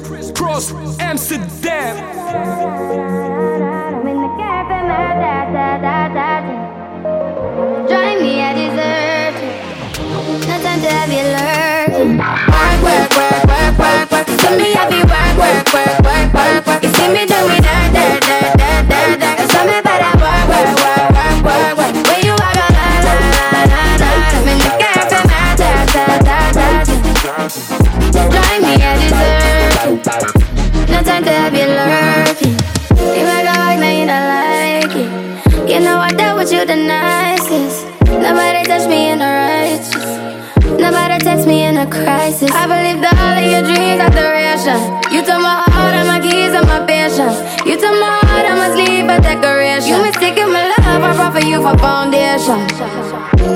Chris Cross, Amsterdam. Drive me a dessert. No time to have you lurking. Work, work, work, work, work, work. So me have you work, work, work, work, work. You see me do me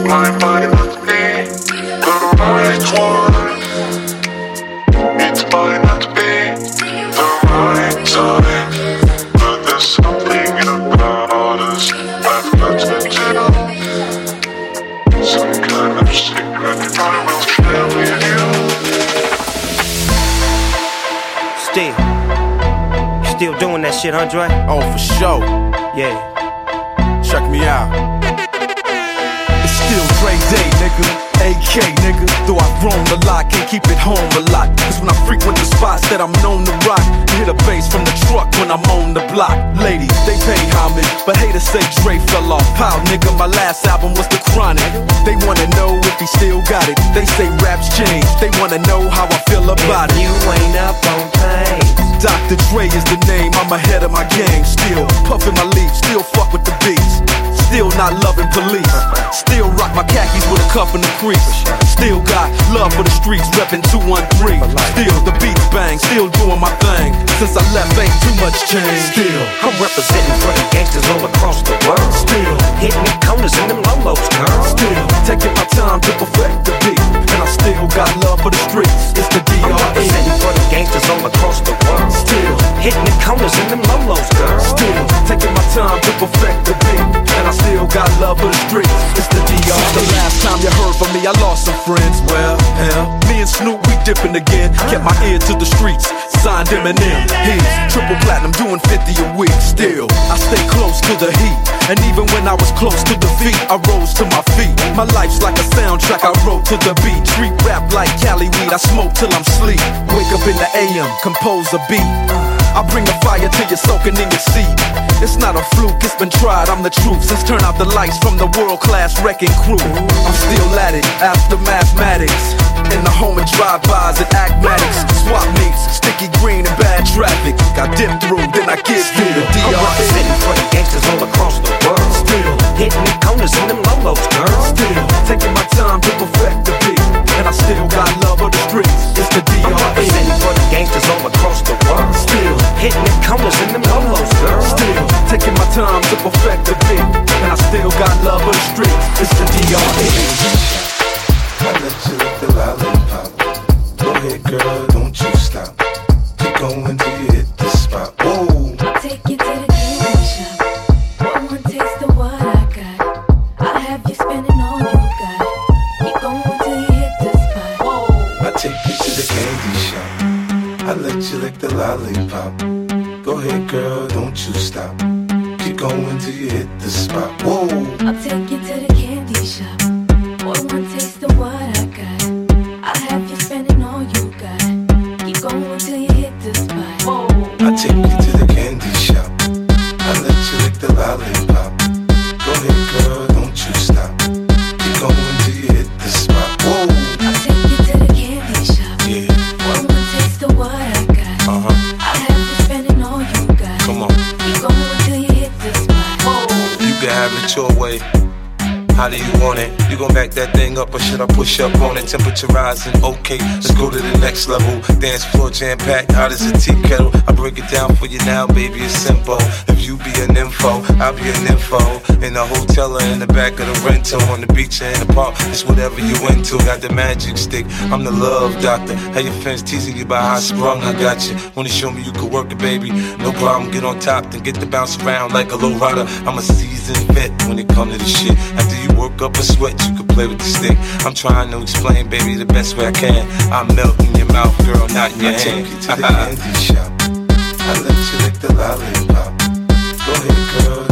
My body must be the right one. It's mine not to be the right time. But there's something about all this life that's been tell. Some kind of secret I will share with you. Still. Still doing that shit, huh, Dre? Oh, for sure. Yeah. Check me out. Still Dre Day, nigga. AK, nigga. Though I've grown a lot, can't keep it home a lot. Cause when I frequent the spots that I'm known to rock, hear the bass from the truck when I'm on the block. Ladies, they pay homage, but haters say Dre fell off. Pow, nigga, my last album was The Chronic. They wanna know if he still got it. They say raps change, they wanna know how I feel about it. You ain't up on things. Dr. Dre is the name, I'm ahead of my game. Still puffin' my leaf, still fuck with the beats. Still not loving police. Still rock my khakis with a cuff in the crease. Still got love for the streets, reppin' 213. Still the beats bang, still doing my thing. Since I left, ain't too much change. Still, I'm representing for the gangsters all across the world. still, Hitting the corners in them lolos, girl. still taking my time to perfect the beat. And I still got love for the streets. It's the I'm representing for the gangsters all across the world. Still, Hitting the corners in them lolos, girl. still taking my time to perfect the beat. And I still got love for the streets. It's the DR. The last time you heard from me, I lost some friends. Well, hell, me and Snoop, we dipping again. Kept my ear to the streets. Signed Eminem. He's triple platinum, doing 50 a week. Still, I stay close to the heat. And even when I was close to defeat, I rose to my feet. My life's like a soundtrack I wrote to the beat. Street rap like Cali weed. I smoke till I'm sleep. Wake up in the AM, compose a beat. I bring the fire till you're soaking in your seat. It's not a fluke, it's been tried, I'm the truth. Since turn out the lights from the world class wrecking crew. I'm still at it, after mathematics. In the home and drive-bys and acmatics. Swap meets, sticky green and bad traffic. I dip through, then I get through the I'm DRE. representing for the gangsters all across the world. Still, Hitting the corners in them lolos, girl. still, taking my time to perfect the beat. And I still got love of the streets. It's the DR. I'm representing for the gangsters all across the Hitting the corners in them lolos, girl. Still taking my time to perfect the beat, and I still got love for the streets. It's the DRE. I let you lick the lollipop. Go ahead, girl, don't you stop. Keep going till you hit the spot. Whoa. Take you to the I let you lick the lollipop. Go ahead, girl, don't you stop. Keep going till you hit the spot. Whoa. I'll take you to the candy shop. One more taste of what I got. I'll have you spending all you got. Keep going till you hit the spot. Whoa. I take you up or should I push up on it? Temperature rising, okay, let's go to the next level. Dance floor jam packed, hot as a tea kettle. I break it down for you now, baby, it's simple. If you be an info, I'll be an info. In the hotel or in the back of the rental, on the beach or in the park, it's whatever you into. Got the magic stick, I'm the love doctor. Have your friends teasing you about how sprung, I got you. Wanna show me you can work it, baby? No problem, get on top, then get the bounce around like a low rider. I'm a seasoned vet when it comes to this shit. After you work up a sweat, you can play with the stick. I'm trying to explain, baby, the best way I can. I melt in your mouth, girl, not your I hand. take you to the candy shop. I let you lick the lollipop. Go ahead, girl,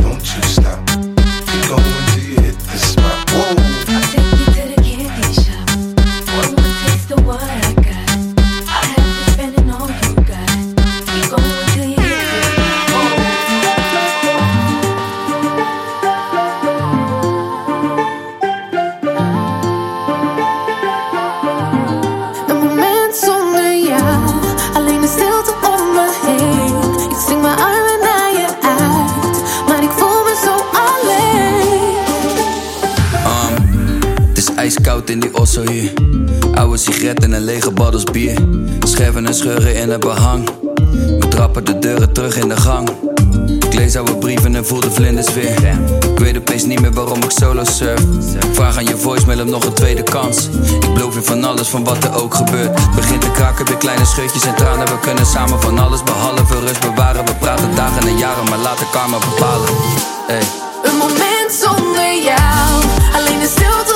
Oude sigaretten en lege baddels bier. Scherven en scheuren in het behang. We trappen de deuren terug in de gang. Ik lees oude brieven en voel de vlinders weer. Ik weet opeens niet meer waarom ik solo surf. Vraag aan je voicemail om nog een tweede kans. Ik beloof je van alles, van wat er ook gebeurt. Begint te kraken, weer kleine scheutjes en tranen. We kunnen samen van alles behalve rust bewaren. We praten dagen en jaren, maar laten karma bepalen. Hey. Een moment zonder jou, alleen de stilte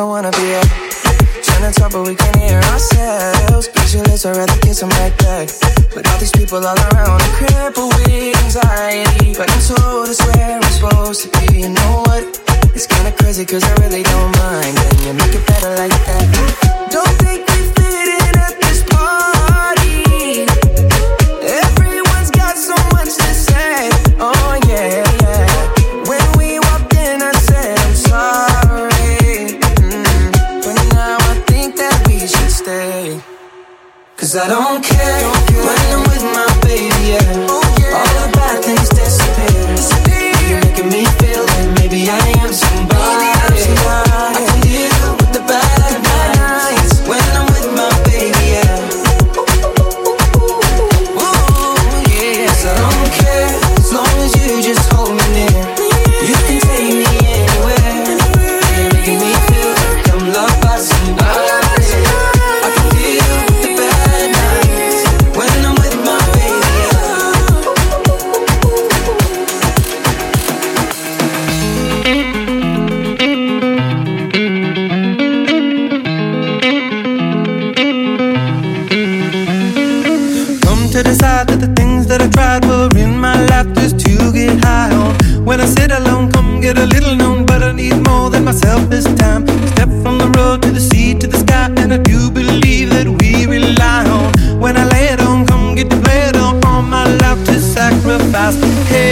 don't wanna be at. Trying to talk, but we can't hear ourselves. Pictureless, I'd rather kiss them right back. But all these people all around, I'm crippled with anxiety. But I'm told it's where I'm supposed to be. You know what? It's kinda crazy, cause I really don't mind. Can you make it better like that? Don't think we fit in at this party. I don't care sacrifice. Hey,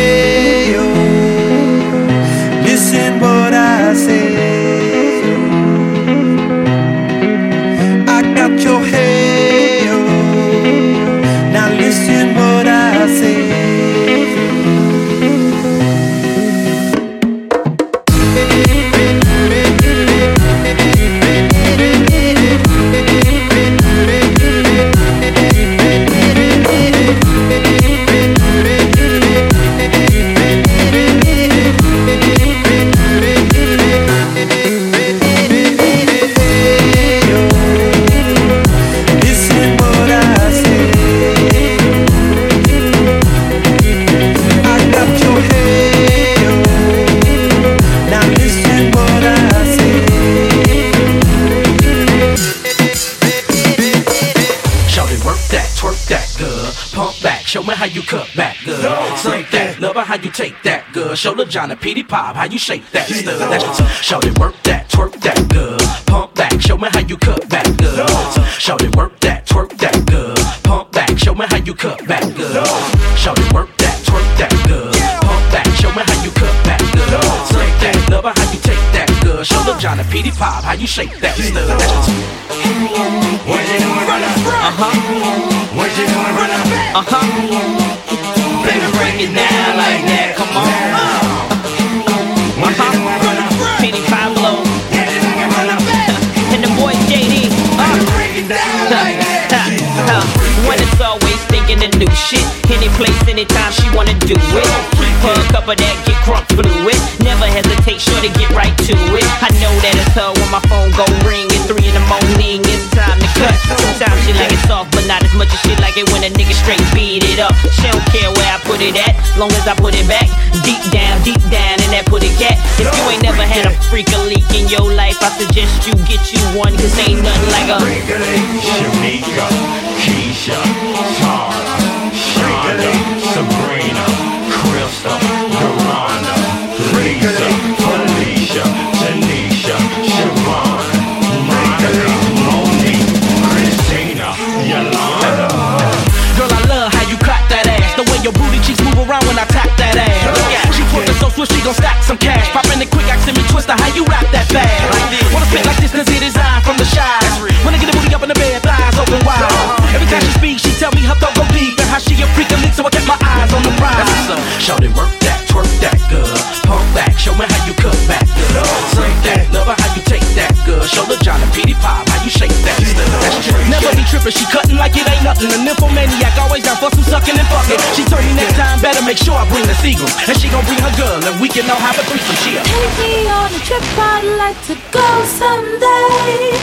take that, good. Show the John and Petey Pop how you shake that, stud. That's shout it, work that, twerk that, good. Pump back, show me how you cut back, good. Shout it, work that, twerk that, good. Pump back, show me how you cut back, good. Shout it, work that, twerk that, good. Pump back, show me how you cut back, good. Slip that, love it how you take that, good. Show the John and Petey Pop how you shake that, stud. That's What you doing, run up? Uh huh. What you doing, run up? Uh huh. Baby, break it down like new shit. Any place, anytime she wanna do it. Pour a cup of that, get crunk fluid. Never hesitate, sure to get right to it. I know that it's her when my phone go ring at three in the morning. It's time to cut. Sometimes she like it soft, but not as much as she like it when a nigga straight beat it up. She don't care where I put it at, long as I put it back. Deep down, deep down in that put it cat. If you ain't never had a freak a leak in your life, I suggest you get you one, cause ain't nothing like a Shamika, Keisha, Tara, Shonda, Sabrina, Krista, swift, she gon' stack some cash. Poppin' it quick, asking me twister, how you rap that fast? Wanna spit like this, cause it is I from the shy. When I get the booty up in the bed, flies open wide. Every time she speaks, she tell me her throat go deep. And how she a freak of so I kept my eyes on the prize. Shout it, work that, twerk that, good. Pump back, show me how you cut back, good. Slip that, love her how you take that, good. Show the John Never she cutting like it ain't nothing. An nymphomaniac, always down for some sucking and fucking. She told me next time, better make sure I bring the seagulls. And she gon' bring her girl, and we can all have a threesome. She a Take me on a trip, I'd like to go someday.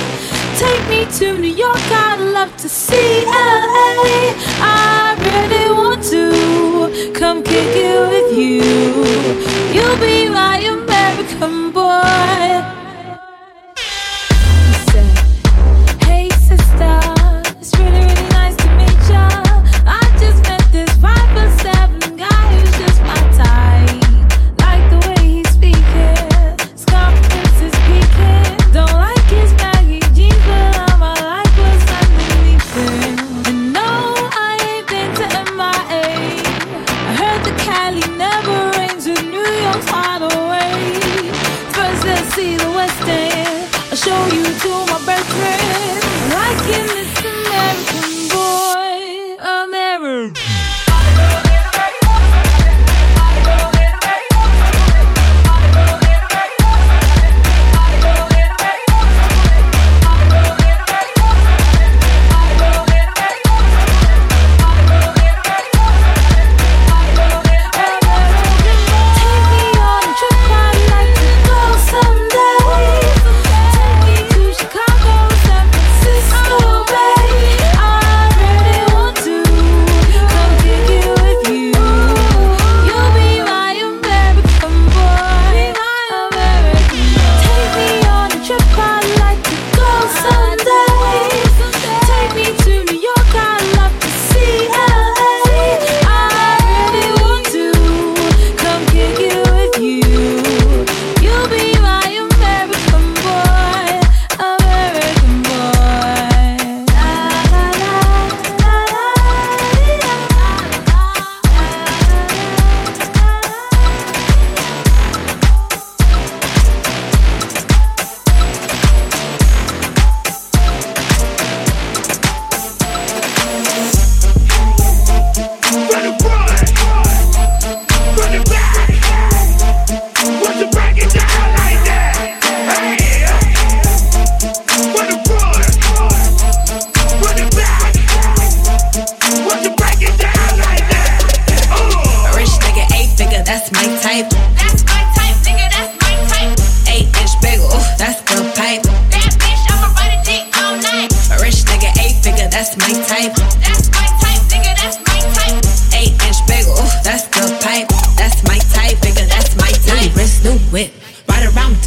Take me to New York, I'd love to see LA. I really want to come kick it with you. You'll be my American boy.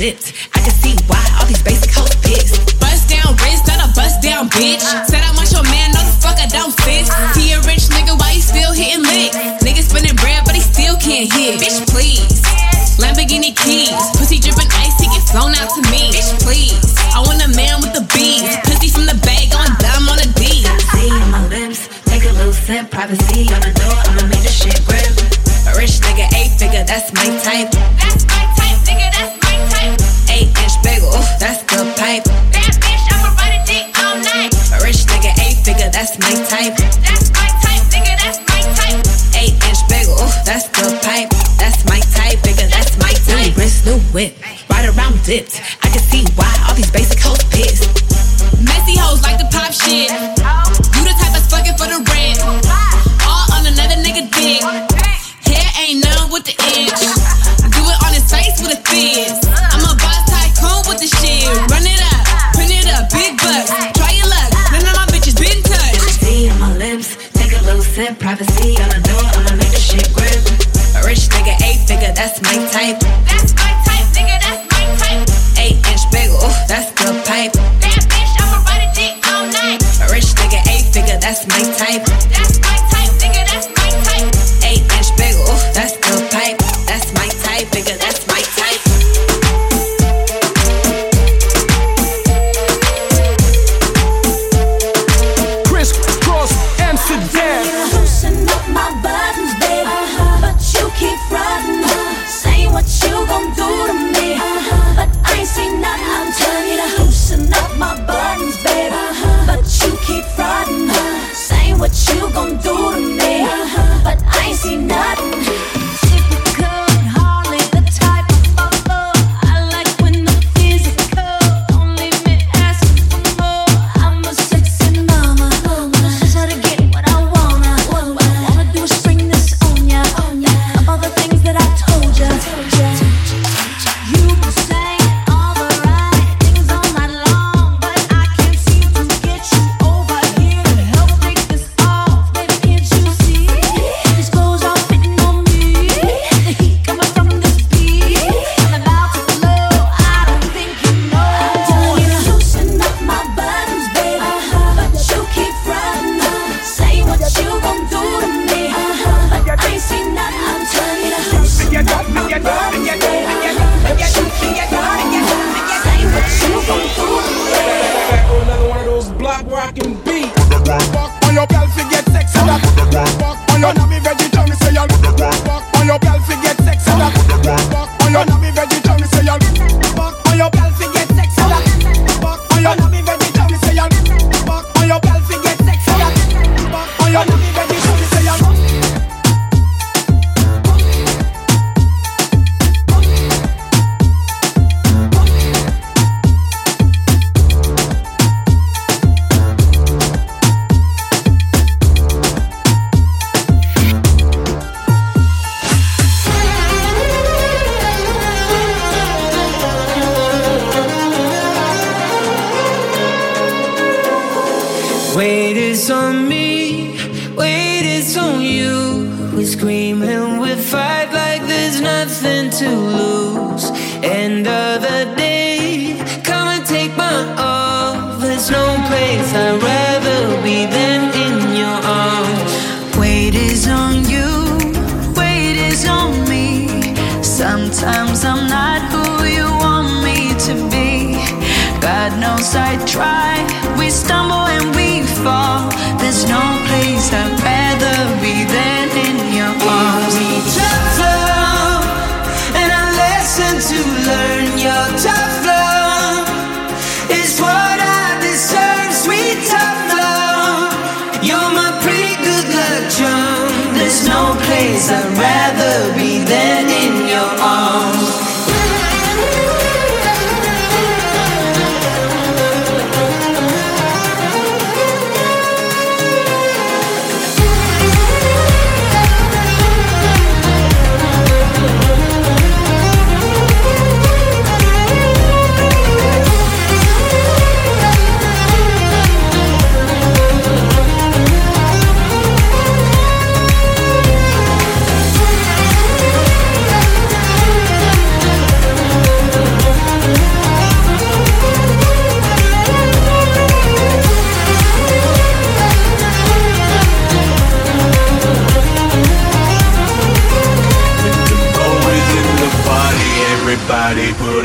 Ride that's my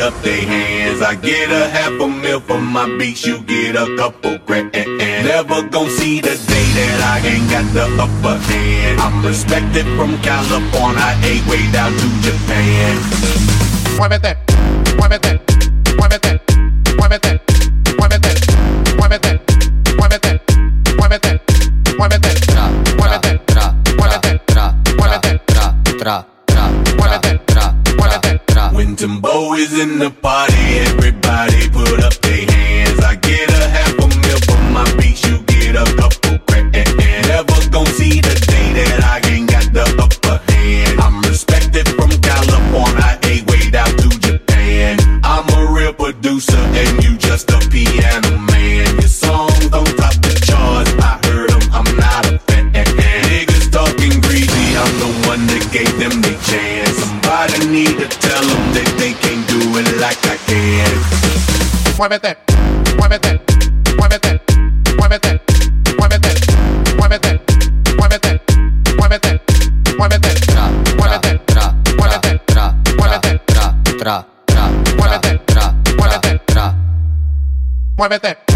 up their hands. I get a half a mil for my beats, you get a couple grand. Never gon' see the day that I ain't got the upper hand. I'm respected from California, A way down to Japan. Muévete, muévete, Timbo is in the party, everybody put up Muévete, muévete, muévete, muévete, muévete, muévete, muévete, muévete, muévete, Tra, muévete, tra, muévete, tra, muévete, tra, tra, tra, Muévete, tra, muévete. muévete.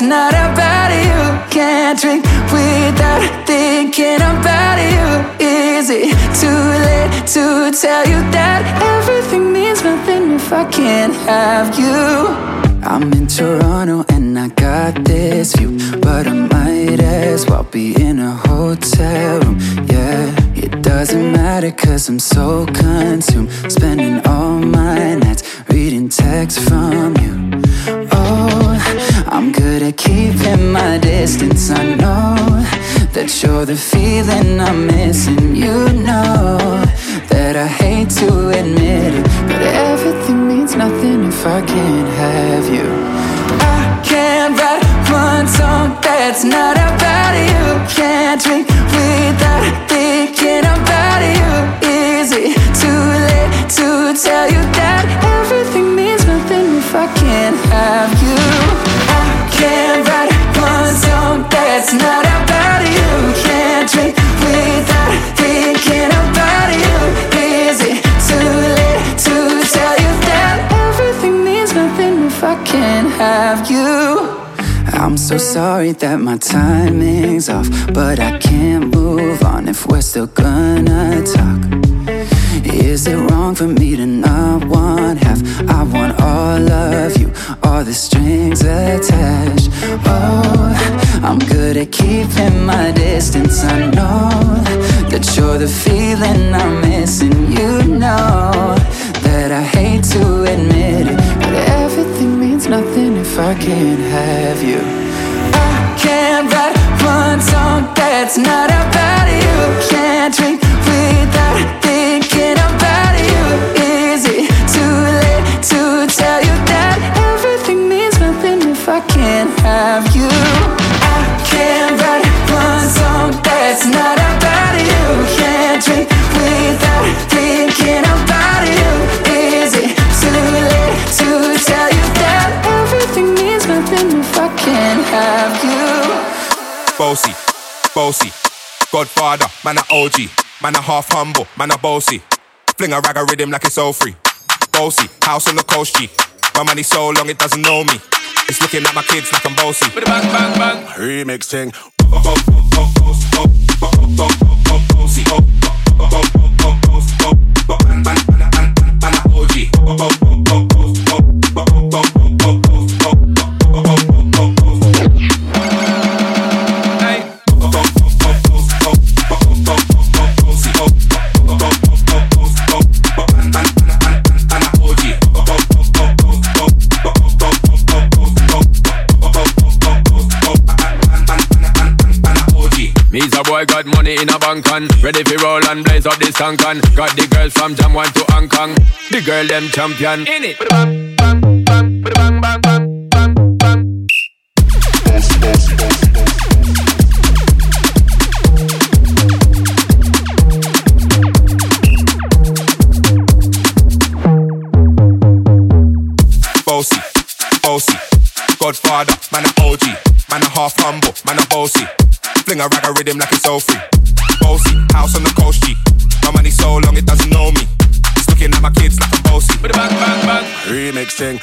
That's not about you. Can't drink without thinking about you. Is it too late to tell you that everything means nothing if I can't have you? I'm in Toronto and I got this view, but I might as well be in a hotel room. Yeah, it doesn't matter cause I'm so consumed, spending all my nights reading texts from you. Oh, I'm good at keeping my distance. I know that you're the feeling I'm missing. You know that I hate to admit it, but everything means nothing if I can't have you. I can't write one song that's not about you. Can't drink without thinking about you. Is it too late to tell you that I'm so sorry that my timing's off, but I can't move on if we're still gonna talk. Is it wrong for me to not want half? I want all of you, all the strings attached. Oh, I'm good at keeping my distance. I know that you're the feeling I'm missing. You know that I hate to admit it, but everything means nothing if I can't have you. I can't write one song that's not about you. Can't drink without thinking about you. Is it too late to tell you that everything means nothing if I can't have you? I can't write one song that's not about you. Can't drink without thinking about you. Is it too late to tell you that everything means nothing if I can't have you? Bossy, bossy, Godfather, man a OG, man a half humble, man a bossy. Fling a rag a rhythm like it's all free. Bossy, house on the coast G. My money so long it doesn't know me. It's looking at my kids like I'm bossy. Bang bang bang. Remix thing. Blaze up this tank on Got the girls from Jam 1 to Hong Kong. The girl them champion. In it. Bossy, bossy, Godfather, man a OG, man a half humble, man a bossy. Fling a rag a rhythm like it's all free. Bossy, house on the coast G. My money so long it doesn't know me. It's looking at my kids like I'm bossy. Bang bang bang. Remix thing.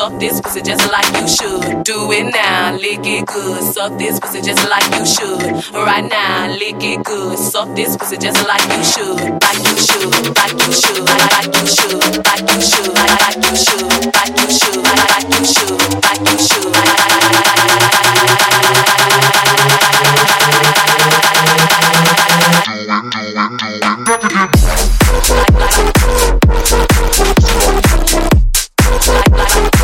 Suck this pussy just like you should. Do it now, lick it good, suck this pussy just like you should. Right now, lick it good, suck this pussy just like you should, like you should, like you should, like you should, like you should, like you should, like you should, like you should, like you should. To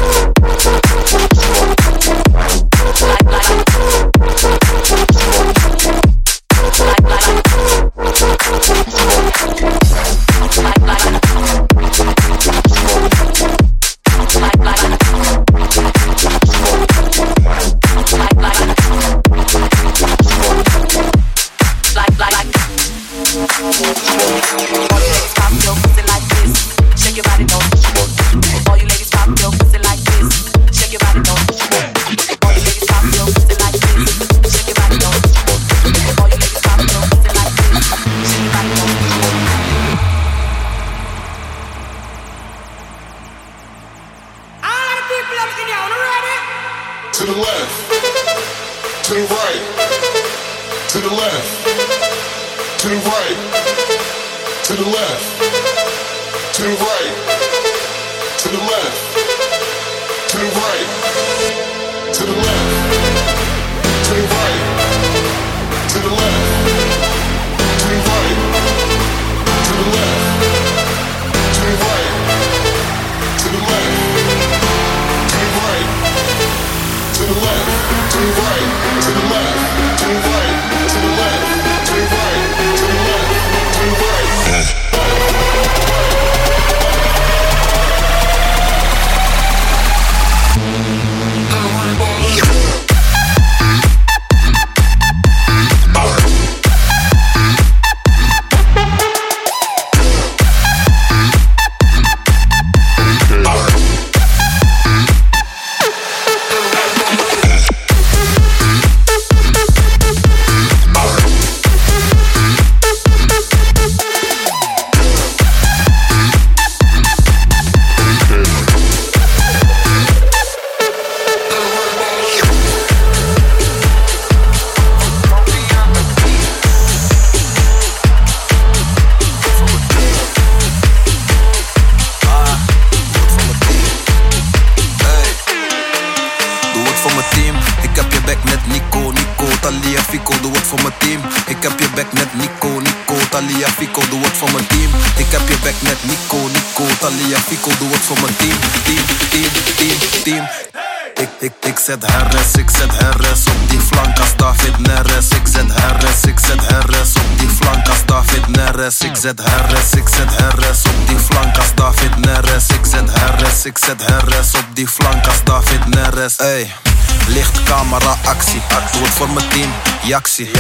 Sexed herre, sexed herre som din flanka Stafid nere Sexed herre, sexed herre som din flanka Stafid nere Sexed herre, sexed herre som din flanka Stafid nere Sexed herre, sexed herre som din flanka Stafid nere Licht, camera, actie. Doe het voor mijn team, Jaxie.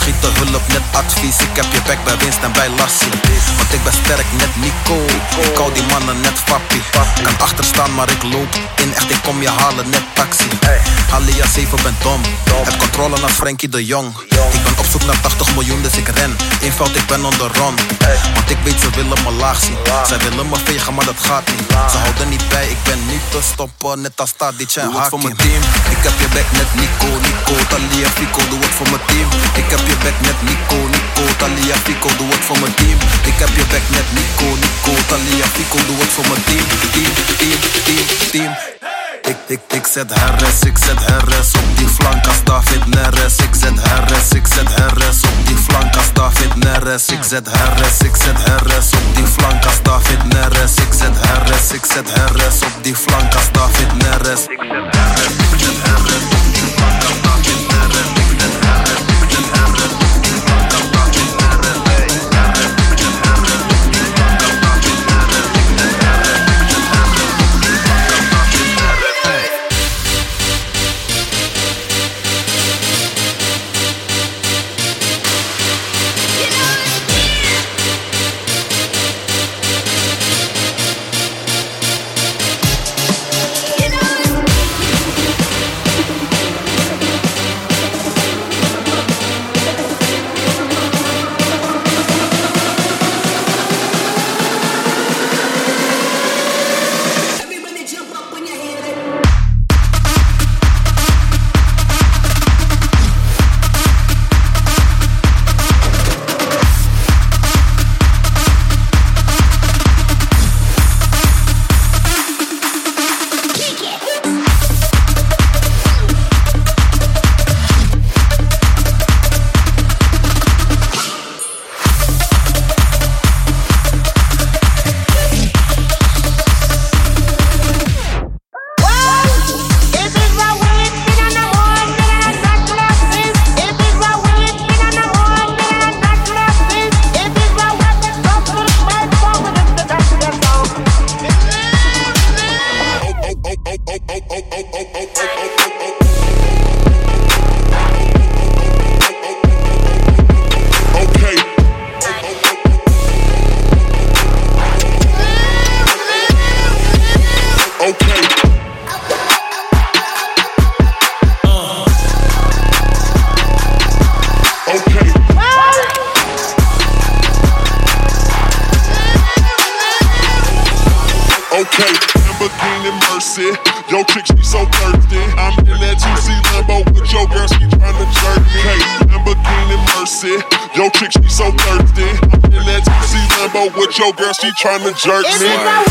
Schiet de hulp, net advies. Ik heb je back bij winst en bij lassie. Want ik ben sterk, net Nico. Ik hou die mannen net papi. Kan achterstaan, maar ik loop in. Echt, ik kom je halen, net taxi. Alia 7 ben dom. Heb controle naar Frankie de Jong. Ik ben op zoek naar 80 miljoen, dus ik ren. Eenvoud, ik ben on the run. Want ik weet, ze willen me laag zien. Zij willen me vegen, maar dat gaat niet. Ze houden niet bij, ik ben niet te stoppen. Net als Tadic en Doe het voor mijn team. Ik heb je back net Nico, Nico, Talia, Fico. Doe het voor mijn team. Ik heb je back net Nico, Nico, Talia, Fico. Doe het voor mijn team. Ik heb je back net Nico, Nico, Talia, Fico. Doe het voor mijn team. Team, team, team, team. Ik, ik, ik zet herres, ik zet herres op die flank als David Neres. Ik zet herres, ik zet herres op die flank als David Neres. Ik zet herres, ik zet herres op die flank als David Neres. Ik zet herres, ik zet herres op die flank als David Neres. Ik zet ik zet herres she tryna jerk me.